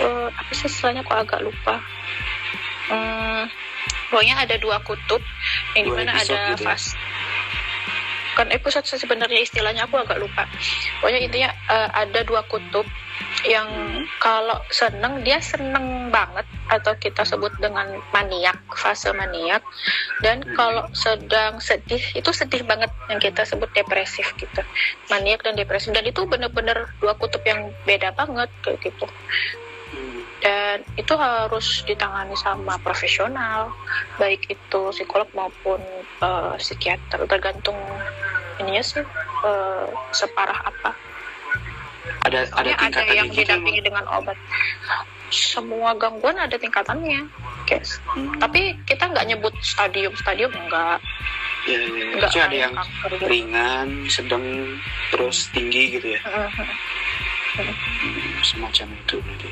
Uh, apa sih setelahnya kok agak lupa. Um, pokoknya ada dua kutub yang dua di mana ada gitu ya? fast bukan episode sebenarnya istilahnya aku agak lupa. Pokoknya intinya uh, ada dua kutub yang hmm. kalau seneng dia seneng banget atau kita sebut dengan maniak fase maniak. Dan hmm. kalau sedang sedih itu sedih banget yang kita sebut depresif gitu. Maniak dan depresif. Dan itu bener-bener dua kutub yang beda banget kayak gitu dan itu harus ditangani sama profesional baik itu psikolog maupun uh, psikiater. Tergantung ini ya sih uh, separah apa. Ada ada ada yang gitu didampingi dengan obat. Semua gangguan ada tingkatannya guys. Hmm. tapi kita nggak nyebut stadium stadium enggak ya, ya, ya. Ada yang gitu. ringan sedang terus tinggi gitu ya? Hmm, semacam itu berarti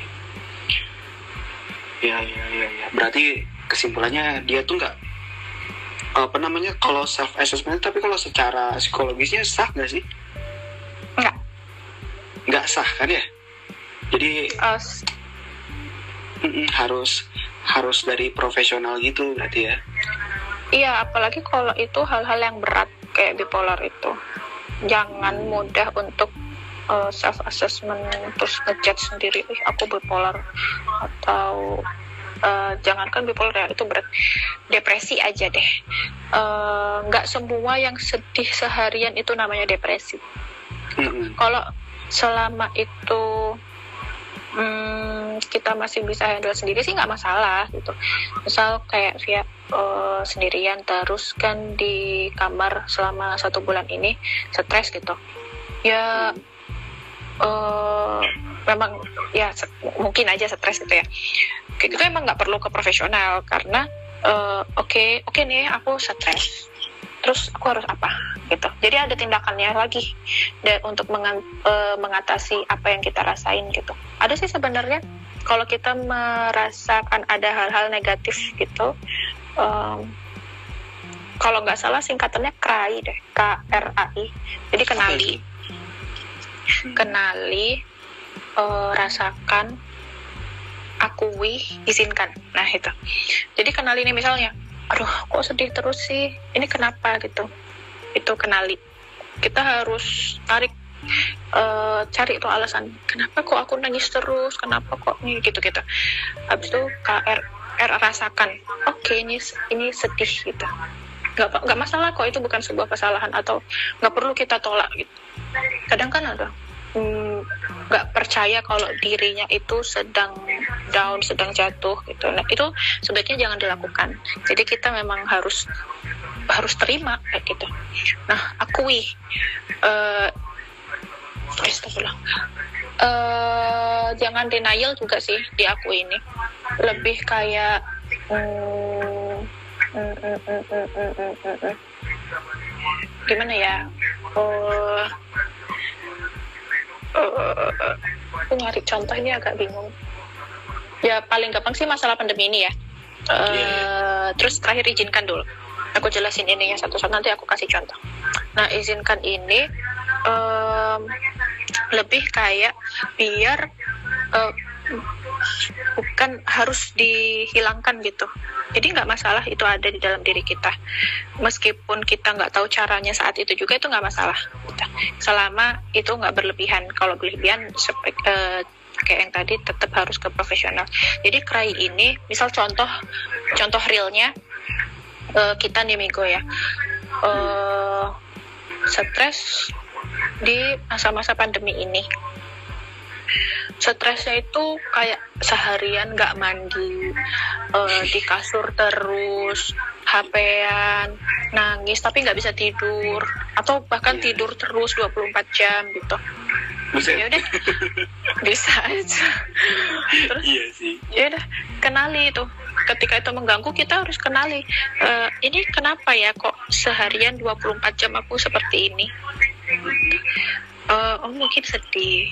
ya ya ya ya. Berarti kesimpulannya dia tuh nggak apa namanya kalau self assessment tapi kalau secara psikologisnya sah nggak sih? Nggak. Nggak sah kan ya? Jadi uh, harus harus dari profesional gitu berarti ya? Iya apalagi kalau itu hal-hal yang berat kayak bipolar itu. Jangan mudah untuk uh, self assessment terus ngejudge sendiri ih aku bipolar atau uh, jangankan bipolar ya itu berat depresi aja deh. Nggak uh, semua yang sedih seharian itu namanya depresi. Mm-hmm. kalau selama itu hmm, kita masih bisa handle sendiri sih nggak masalah gitu. Misal kayak via uh, sendirian terus kan di kamar selama satu bulan ini stres gitu. Ya uh, memang ya mungkin aja stres gitu ya. Kayak gitu emang nggak perlu ke profesional karena uh, oke okay, oke okay nih aku stres. Terus aku harus apa? Gitu. Jadi ada tindakannya lagi dan untuk uh, mengatasi apa yang kita rasain gitu. Ada sih sebenarnya kalau kita merasakan ada hal-hal negatif gitu um, kalau nggak salah singkatannya KRAI deh K R A I. Jadi kenali kenali uh, rasakan akui izinkan. Nah itu. Jadi kenali ini misalnya aduh kok sedih terus sih? Ini kenapa? Gitu. Itu kenali. Kita harus tarik uh, cari tuh alasan kenapa kok aku nangis terus? Kenapa kok ini? Gitu gitu habis itu KR R rasakan oke okay, ini ini sedih gitu. Nggak nggak masalah kok itu bukan sebuah kesalahan atau nggak perlu kita tolak gitu kadang kan ada mm, nggak hmm, percaya kalau dirinya itu sedang down sedang jatuh gitu. Nah itu sebaiknya jangan dilakukan. Jadi kita memang harus harus terima kayak gitu. Nah akui uh, uh, jangan denial juga sih diakui ini. Lebih kayak hmm. Gimana ya uh, uh, aku nyari contoh ini agak bingung ya paling gampang sih masalah pandemi ini ya uh, yeah. Iya. terus terakhir izinkan dulu aku jelasin ininya satu-satu nanti aku kasih contoh nah izinkan ini um, lebih kayak biar uh, bukan harus dihilangkan gitu. Jadi nggak masalah itu ada di dalam diri kita. Meskipun kita nggak tahu caranya saat itu juga itu nggak masalah. Selama itu nggak berlebihan. Kalau berlebihan sepek, uh, kayak yang tadi tetap harus ke profesional. Jadi cry ini misal contoh contoh realnya uh, kita nih Migo ya. Uh, stres di masa-masa pandemi ini stresnya itu kayak seharian nggak mandi uh, di kasur terus HP-an nangis tapi nggak bisa tidur. Atau bahkan iya. tidur terus 24 jam gitu. Ya udah. Bisa aja. Terus iya sih. ya udah kenali itu. Ketika itu mengganggu kita harus kenali uh, ini kenapa ya kok seharian 24 jam aku seperti ini uh, oh mungkin sedih.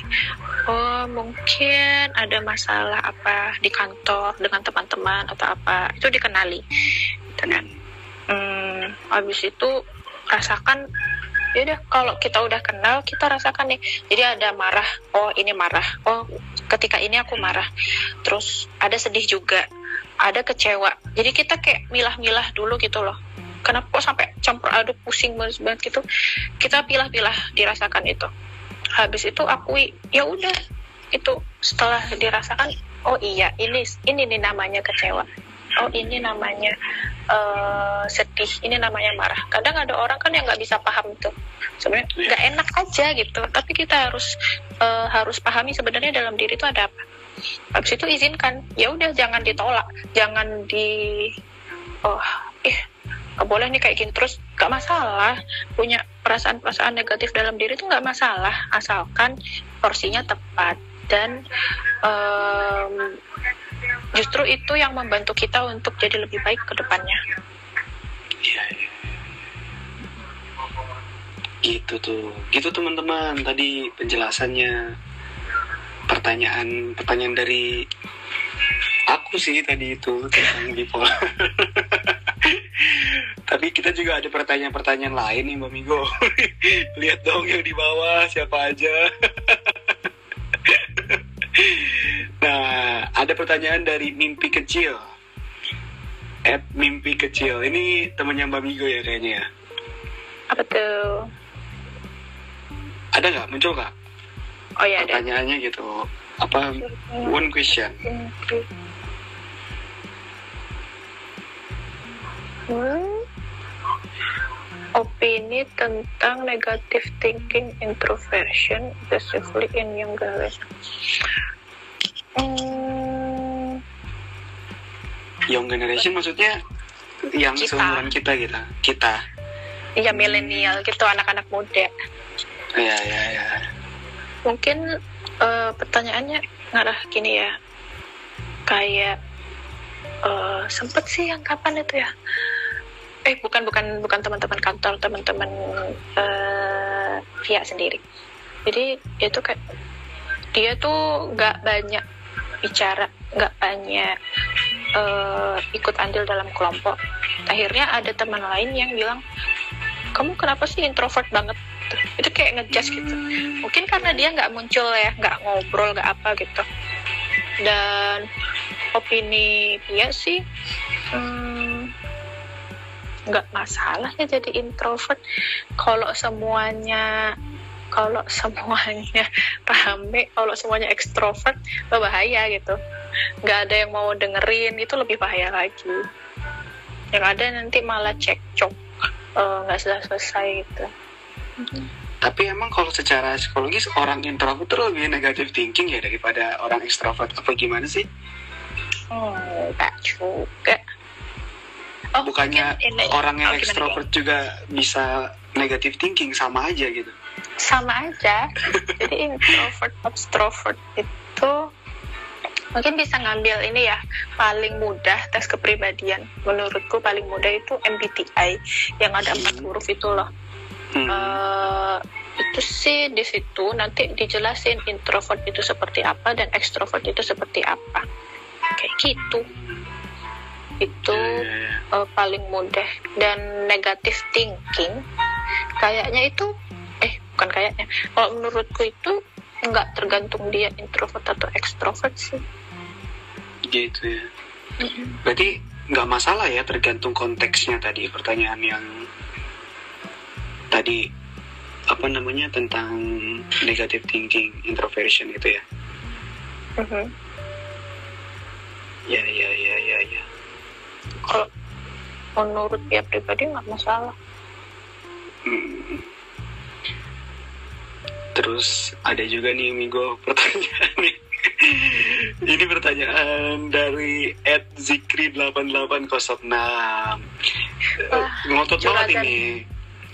Oh mungkin ada masalah apa di kantor dengan teman-teman atau apa itu dikenali gitu kan. Hmm, habis itu rasakan ya udah kalau kita udah kenal kita rasakan nih. Jadi ada marah oh ini marah. Oh ketika ini aku marah. Terus ada sedih juga ada kecewa. Jadi kita kayak milah-milah dulu gitu loh kenapa kok sampai campur aduk pusing banget gitu? Kita pilah-pilah dirasakan itu. Habis itu akui ya udah itu setelah dirasakan oh iya ini ini nih namanya kecewa. Oh ini namanya uh, sedih ini namanya marah. Kadang ada orang kan yang nggak bisa paham tuh sebenarnya nggak enak aja gitu tapi kita harus uh, harus pahami sebenarnya dalam diri itu ada apa. Habis itu izinkan ya udah jangan ditolak jangan di oh eh gak boleh nih kayak gini. Terus gak masalah. Punya perasaan-perasaan negatif dalam diri itu gak masalah. Asalkan porsinya tepat. Dan um, justru itu yang membantu kita untuk jadi lebih baik ke depannya. Iya, iya. gitu tuh. Gitu teman-teman. Tadi penjelasannya. Pertanyaan pertanyaan dari aku sih tadi itu tentang bipolar Tapi kita juga ada pertanyaan-pertanyaan lain nih Mbak Migo. Lihat dong yang di bawah siapa aja. nah, ada pertanyaan dari mimpi kecil. At mimpi kecil. Ini temannya Mbak Migo ya kayaknya ya. Apa tuh? Ada nggak? Muncul nggak? oh ya pertanyaannya ada. gitu apa one question hmm? opini tentang negative thinking introversion especially in young girls hmm. young generation maksudnya yang kita. seumuran kita gitu kita iya milenial gitu anak-anak muda iya iya iya mungkin uh, pertanyaannya ngarah gini ya kayak uh, sempet sih yang kapan itu ya? Eh bukan bukan bukan teman-teman kantor teman-teman uh, sendiri. Jadi itu kayak dia tuh nggak banyak bicara nggak banyak uh, ikut andil dalam kelompok. Akhirnya ada teman lain yang bilang kamu kenapa sih introvert banget? Itu kayak ngejudge gitu. Mungkin karena dia nggak muncul ya nggak ngobrol nggak apa gitu. Dan opini dia sih hmm, nggak masalah ya jadi introvert. Kalau semuanya kalau semuanya rame kalau semuanya ekstrovert bahaya gitu. Nggak ada yang mau dengerin itu lebih bahaya lagi. Yang ada nanti malah cekcok eh, nggak uh, selesai selesai gitu. Tapi emang kalau secara psikologis orang introvert itu lebih negatif thinking ya daripada orang ekstrovert. Apa gimana sih? Hmm, enggak juga. Oh, bukannya ini, orang yang oh, ekstrovert juga bisa negatif thinking sama aja gitu. Sama aja. Jadi introvert extrovert itu mungkin bisa ngambil ini ya paling mudah tes kepribadian. Menurutku paling mudah itu MBTI yang ada empat hmm. huruf itu loh. Hmm. uh, itu sih di situ. Nanti dijelasin introvert itu seperti apa dan extrovert itu seperti apa kayak gitu. Itu uh, paling mudah dan negatif thinking. Kayaknya itu eh bukan kayaknya. Kalau menurutku itu nggak tergantung dia introvert atau extrovert sih. Gitu ya. Berarti nggak masalah ya tergantung konteksnya tadi pertanyaan yang tadi apa namanya tentang negative thinking introversion itu ya. Uh-huh. Ya ya ya ya ya kalau menurut dia pribadi nggak masalah. Hmm. terus ada juga nih Migo pertanyaan nih ini pertanyaan dari Ed Zikri 8806 ngotot banget ini.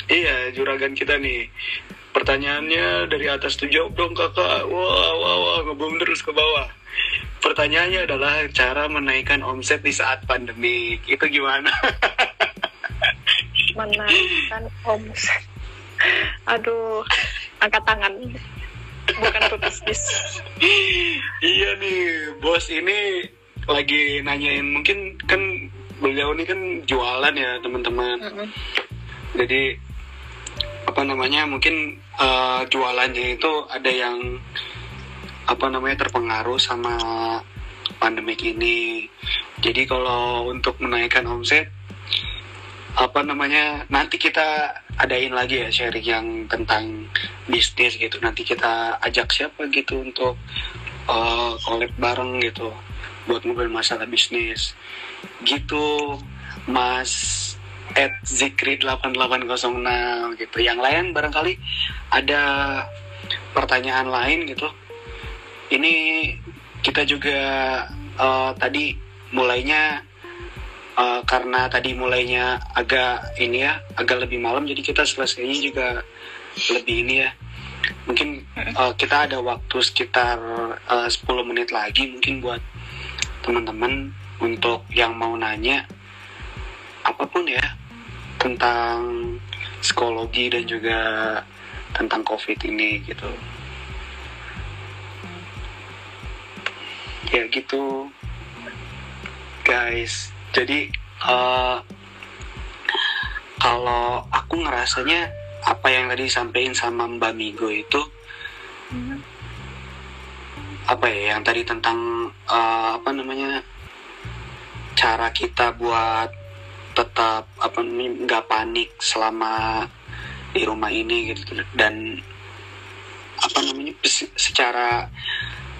Iya juragan kita nih. Pertanyaannya dari atas tuh jawab dong kakak. Wah wah wah ngebom terus ke bawah pertanyaannya adalah cara menaikkan omset di saat pandemi. Itu gimana? Menaikkan omset. Aduh angkat tangan. Bukan pebisnis iya nih bos ini lagi nanyain. Mungkin kan beliau ini kan jualan ya teman-teman. Mm -hmm. jadi apa namanya mungkin uh, jualannya itu ada yang apa namanya terpengaruh sama pandemik ini. Jadi kalau untuk menaikkan omset apa namanya nanti kita adain lagi ya sharing yang tentang bisnis gitu. Nanti kita ajak siapa gitu untuk uh, bareng gitu buat ngobrol masalah bisnis. Gitu Mas at Zikri 8806 gitu. Yang lain barangkali ada pertanyaan lain gitu ini kita juga uh, tadi mulainya uh, karena tadi mulainya agak ini ya agak lebih malam jadi kita selesainya juga lebih ini ya. Mungkin uh, kita ada waktu sekitar uh, 10 menit lagi mungkin buat teman-teman untuk yang mau nanya apa pun ya tentang psikologi dan juga tentang covid ini gitu ya gitu guys jadi uh, kalau aku ngerasanya apa yang tadi disampaikan sama Mbak Migo itu hmm. apa ya yang tadi tentang uh, apa namanya cara kita buat tetap apa nggak panik selama di rumah ini gitu dan apa namanya secara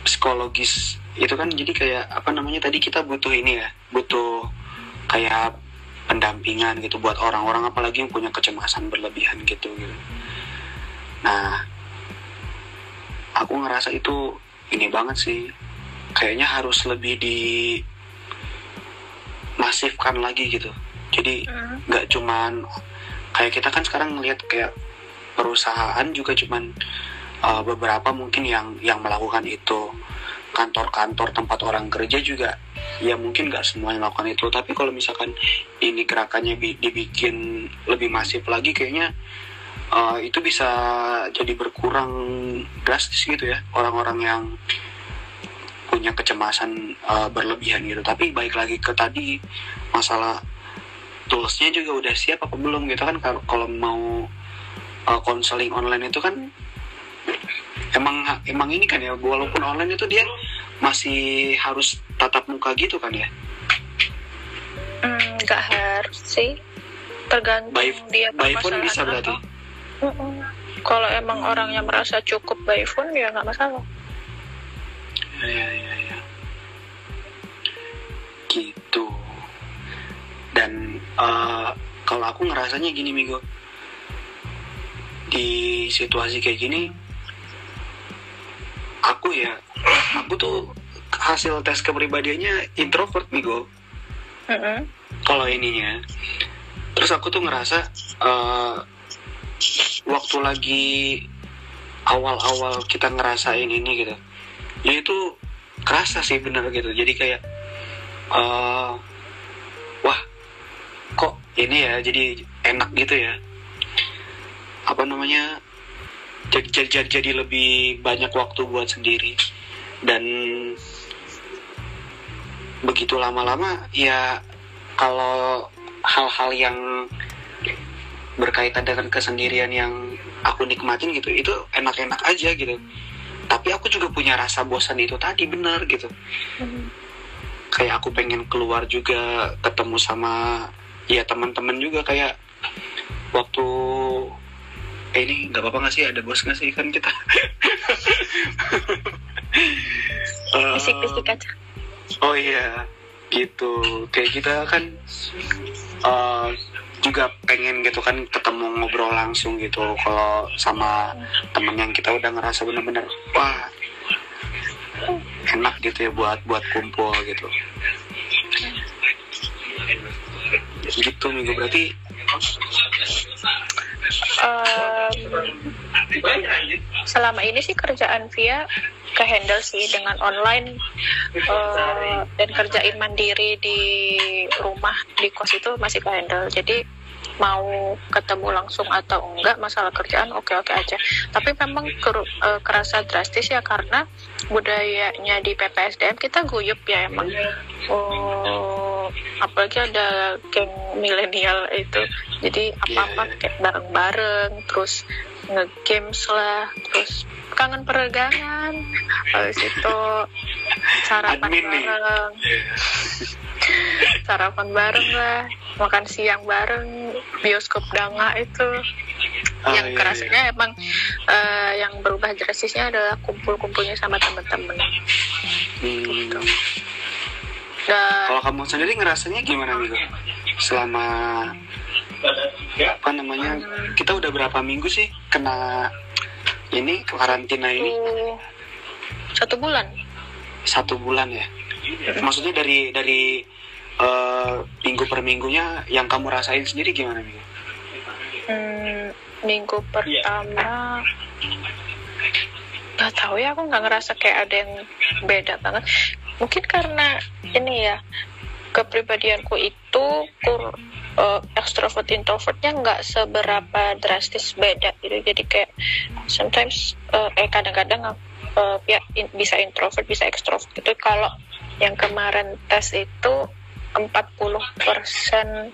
psikologis itu kan jadi kayak apa namanya tadi kita butuh ini ya butuh kayak pendampingan gitu buat orang-orang apalagi yang punya kecemasan berlebihan gitu gitu nah aku ngerasa itu ini banget sih kayaknya harus lebih di masifkan lagi gitu jadi hmm. nggak hmm. cuman kayak kita kan sekarang ngelihat kayak perusahaan juga cuman uh, beberapa mungkin yang yang melakukan itu kantor-kantor tempat orang kerja juga ya mungkin nggak semuanya melakukan itu. Tapi kalau misalkan ini gerakannya dibikin lebih masif lagi kayaknya uh, itu bisa jadi berkurang drastis gitu ya orang-orang yang punya kecemasan uh, berlebihan gitu. Tapi baik lagi ke tadi masalah toolsnya juga udah siap apa belum gitu kan. Kalau mau konseling uh, online itu kan emang emang ini kan ya walaupun online itu dia masih harus tatap muka gitu kan ya? Hmm, nggak hmm, harus sih. Tergantung by, dia by phone bisa berarti? uh -uh. kalau emang hmm. orang yang merasa cukup by phone ya nggak masalah. Ya ya ya gitu. Dan uh, kalau aku ngerasanya gini Migo. Di situasi kayak gini aku ya aku tuh hasil tes kepribadiannya introvert nih gue uh -uh. kalau ininya. Terus aku tuh ngerasa uh, waktu lagi awal-awal kita ngerasain ini gitu ya itu kerasa sih bener gitu. Jadi kayak uh, wah kok ini ya jadi enak gitu ya. Apa namanya jadi, jadi jadi lebih banyak waktu buat sendiri. Dan begitu lama-lama ya kalau hal-hal yang berkaitan dengan kesendirian yang aku nikmatin gitu itu enak-enak aja gitu. Tapi aku juga punya rasa bosan itu tadi benar gitu. Hmm. kayak aku pengen keluar juga ketemu sama ya teman-teman juga kayak waktu eh ini nggak apa-apa nggak sih? Ada bos nggak sih? Kan kita bisik-bisik aja. Oh iya gitu. Kayak kita kan uh, juga pengen gitu kan ketemu ngobrol langsung gitu. Kalau sama temen yang kita udah ngerasa bener-bener wah enak gitu ya buat buat kumpul gitu. Gitu minggu berarti um, selama ini sih kerjaan via ke handle sih dengan online uh, dan kerjain mandiri di rumah di kos itu masih ke handle jadi mau ketemu langsung atau enggak masalah kerjaan oke oke aja. Tapi memang ker, uh, kerasa drastis ya karena budayanya di PPSDM kita guyup ya emang. Oh apalagi ada geng milenial itu. Jadi apa-apa yeah. kayak bareng-bareng terus ngegames lah terus kangen peregangan. Habis itu sarapan Admin bareng. Sarapan bareng lah makan siang bareng bioskop danga itu. Oh, yang iya, kerasnya iya. emang uh, yang berubah drastisnya adalah kumpul-kumpulnya sama temen-temen hmm. gitu dan kalau kamu sendiri ngerasanya gimana nih selama apa namanya kita udah berapa minggu sih kena ini karantina ini? Satu bulan. Satu bulan ya? Maksudnya dari dari uh, minggu per minggunya yang kamu rasain sendiri gimana nih hmm, minggu pertama nggak tahu ya aku nggak ngerasa kayak ada yang beda banget mungkin karena ini ya kepribadianku itu kur uh, extrovert introvertnya nggak seberapa drastis beda gitu. Jadi kayak sometimes uh, eh kadang-kadang uh, ya in, bisa introvert bisa extrovert gitu. Kalau yang kemarin tes itu 40 persen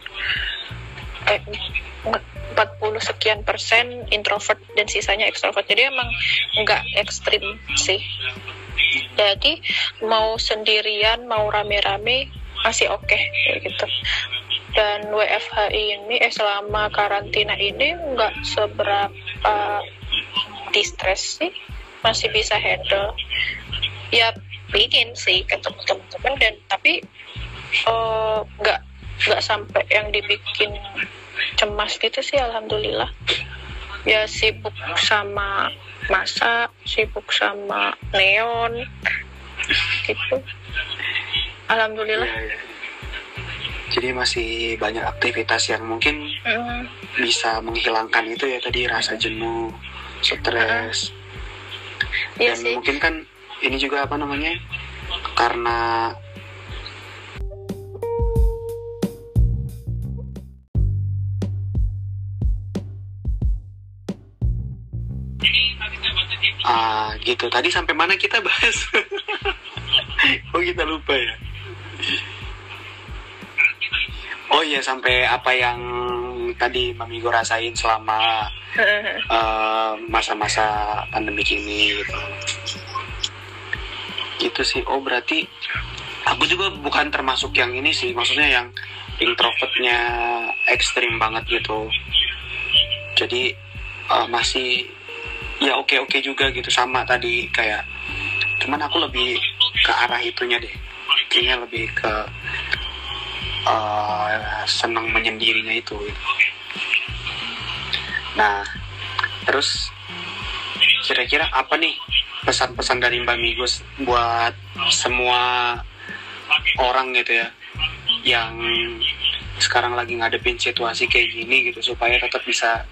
eh, 40 sekian persen introvert dan sisanya extrovert jadi emang nggak ekstrim sih jadi mau sendirian mau rame-rame masih oke okay, gitu. Dan WFH ini eh selama karantina ini nggak seberapa distress sih. Masih bisa handle. Ya bikin sih ketemu teman-teman dan tapi eh, nggak uh, nggak sampai yang dibikin cemas gitu sih alhamdulillah. Ya sibuk sama masak sibuk sama neon gitu alhamdulillah ya, ya. jadi masih banyak aktivitas yang mungkin mm. bisa menghilangkan itu ya tadi rasa jenuh stres uh. dan sih. mungkin kan ini juga apa namanya karena Ah, gitu. Tadi sampai mana kita bahas? oh, kita lupa ya. Oh iya, sampai apa yang tadi Mamigo rasain selama uh, masa-masa pandemi ini gitu. Gitu sih. Oh, berarti aku juga bukan termasuk yang ini sih. Maksudnya yang introvertnya ekstrim banget gitu. Jadi uh, masih ya oke oke juga gitu. Sama tadi kayak cuman aku lebih ke arah itunya deh. Kayaknya lebih ke uh, senang menyendirinya itu. Nah terus kira-kira apa nih pesan-pesan dari Mbak Migus buat semua orang gitu ya yang sekarang lagi ngadepin situasi kayak gini gitu supaya tetap bisa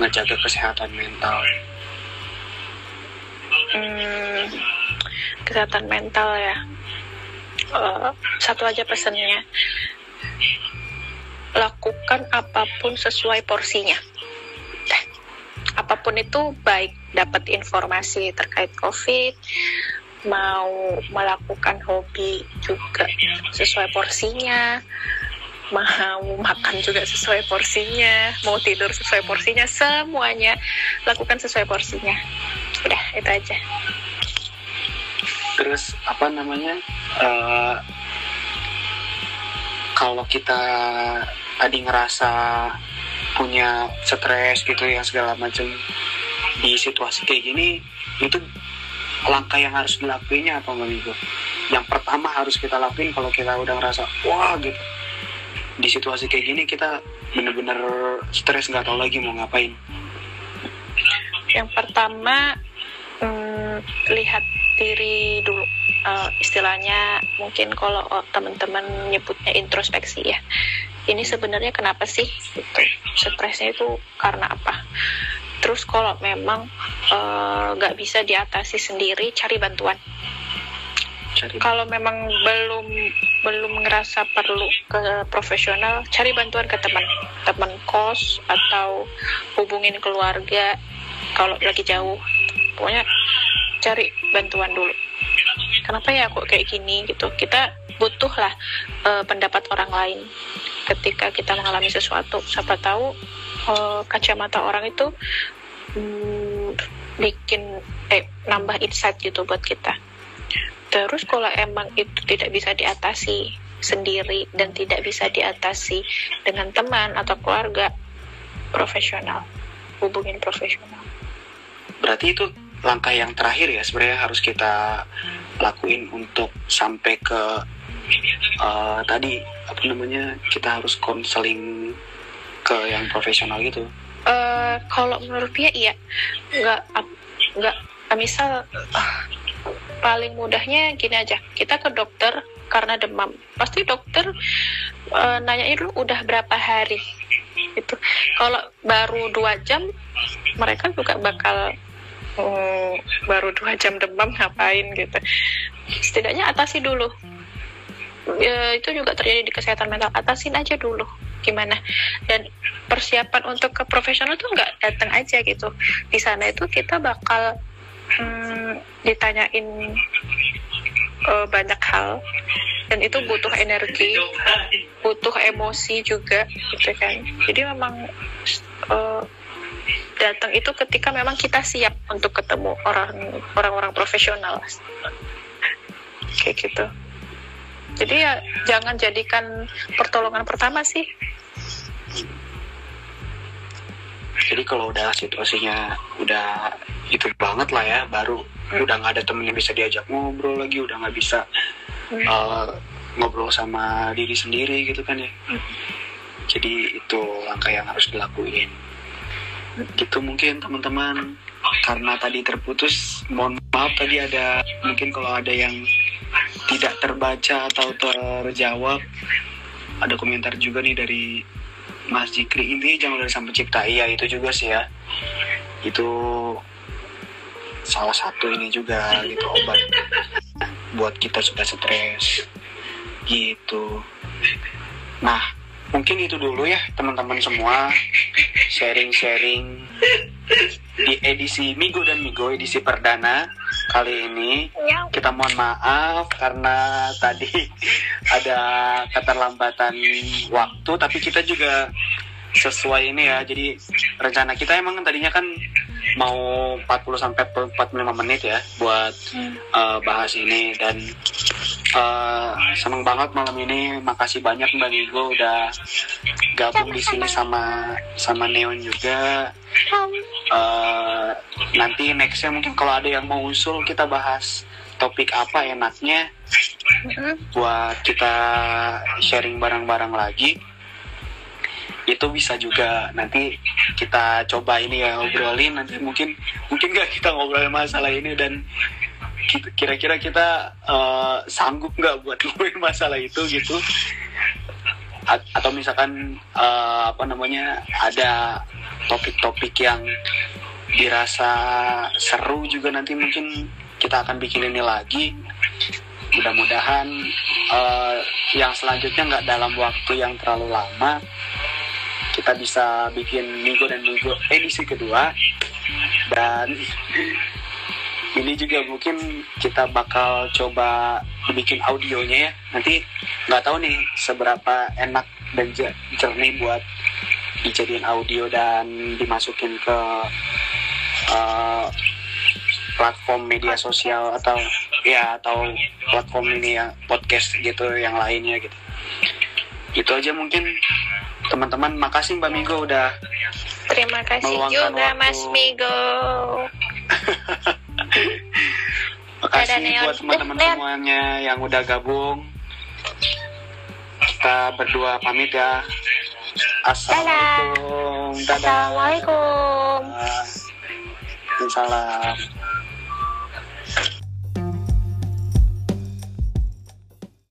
ngejaga kesehatan mental hmm, kesehatan mental ya. Uh, satu aja pesannya. Lakukan apa pun sesuai porsinya. Apa pun itu baik dapat informasi terkait covid mau melakukan hobi juga sesuai porsinya mau makan juga sesuai porsinya mau tidur sesuai porsinya semuanya lakukan sesuai porsinya. Udah itu aja. Terus apa namanya uh, kalau kita tadi ngerasa punya stres gitu ya segala macam di situasi kayak gini itu langkah yang harus dilakuinnya apa nggak? Yang pertama harus kita lakuin kalau kita udah ngerasa wah gitu di situasi kayak gini kita bener-bener stres nggak tahu lagi mau ngapain. Yang pertama hmm, lihat diri dulu uh, istilahnya mungkin kalau teman-teman nyebutnya introspeksi ya ini sebenarnya kenapa sih gitu stresnya itu karena apa terus kalau memang eh, nggak uh, bisa diatasi sendiri cari bantuan cari. kalau memang belum belum ngerasa perlu ke profesional cari bantuan ke teman. Teman kos atau hubungin keluarga kalau lagi jauh. Pokoknya cari bantuan dulu. Kenapa ya kok kayak gini gitu? Kita butuh lah uh, pendapat orang lain. Ketika kita mengalami sesuatu siapa tahu uh, kacamata orang itu um, bikin eh nambah insight gitu buat kita terus kalau emang itu tidak bisa diatasi sendiri dan tidak bisa diatasi dengan teman atau keluarga profesional. Hubungin profesional. Berarti itu langkah yang terakhir ya sebenarnya harus kita lakuin untuk sampai ke uh, tadi apa namanya kita harus konseling ke yang profesional gitu. Uh, kalau menurut dia iya. Nggak nggak misal uh, paling mudahnya gini aja. Kita ke dokter karena demam. Pasti dokter uh, nanyain lu udah berapa hari itu kalau baru dua jam mereka juga bakal oh, baru dua jam demam ngapain gitu. Setidaknya atasi dulu. Ya, itu juga terjadi di kesehatan mental. Atasin aja dulu gimana. Dan persiapan untuk ke profesional tuh nggak datang aja gitu. Di sana itu kita bakal hmm, ditanyain uh, banyak hal. Dan itu butuh energi butuh emosi juga gitu kan. Jadi memang uh, datang itu ketika memang kita siap untuk ketemu orang orang-orang profesional. Kayak gitu. Jadi ya jangan jadikan pertolongan pertama sih jadi kalau udah situasinya udah itu banget lah ya baru hmm. udah nggak ada temen yang bisa diajak ngobrol lagi udah nggak bisa hmm. uh, ngobrol sama diri sendiri gitu kan ya hmm. jadi itu langkah yang harus dilakuin gitu mungkin teman-teman karena tadi terputus mohon maaf tadi ada mungkin kalau ada yang tidak terbaca atau terjawab ada komentar juga nih dari Mas Jikri ini jangan dari sampai cipta iya itu juga sih ya. Itu salah satu ini juga gitu obat buat kita sudah stres. Gitu. Nah mungkin itu dulu ya teman-teman semua. Sharing-sharing di edisi Migo dan Migo edisi perdana kali ini ya. kita mohon maaf karena tadi ada keterlambatan waktu tapi kita juga sesuai ini ya jadi rencana kita emang tadinya kan mau 40 sampai 45 menit ya buat hmm. uh, bahas ini dan uh, seneng banget malam ini. Makasih banyak Mbak Nigo udah gabung di sini sama sama Neon juga. Uh, nanti nextnya mungkin kalau ada yang mau usul kita bahas topik apa enaknya buat kita sharing bareng-bareng lagi. Itu bisa juga. Nanti kita coba ini ya ngobrolin nanti mungkin mungkin gak kita ngobrolin masalah ini dan kira-kira kita uh, sanggup nggak buat ngobrolin masalah itu gitu? A atau misalkan uh, apa namanya ada topik-topik yang dirasa seru juga nanti mungkin kita akan bikin ini lagi. Mudah-mudahan uh, yang selanjutnya nggak dalam waktu yang terlalu lama kita bisa bikin minggu dan minggu edisi kedua. Dan ini juga mungkin kita bakal coba bikin audionya ya. Nanti nggak tahu nih seberapa enak dan jernih buat dijadiin audio dan dimasukin ke uh, platform media sosial atau ya atau platform ini ya podcast gitu yang lainnya gitu. Itu aja mungkin. Teman-teman makasih Mbak Migo udah terima kasih juga waktu. Mas Migo makasih buat teman-teman semuanya yang udah gabung. Kita berdua pamit ya. Assalamualaikum. Dadah. Assalamualaikum. Salam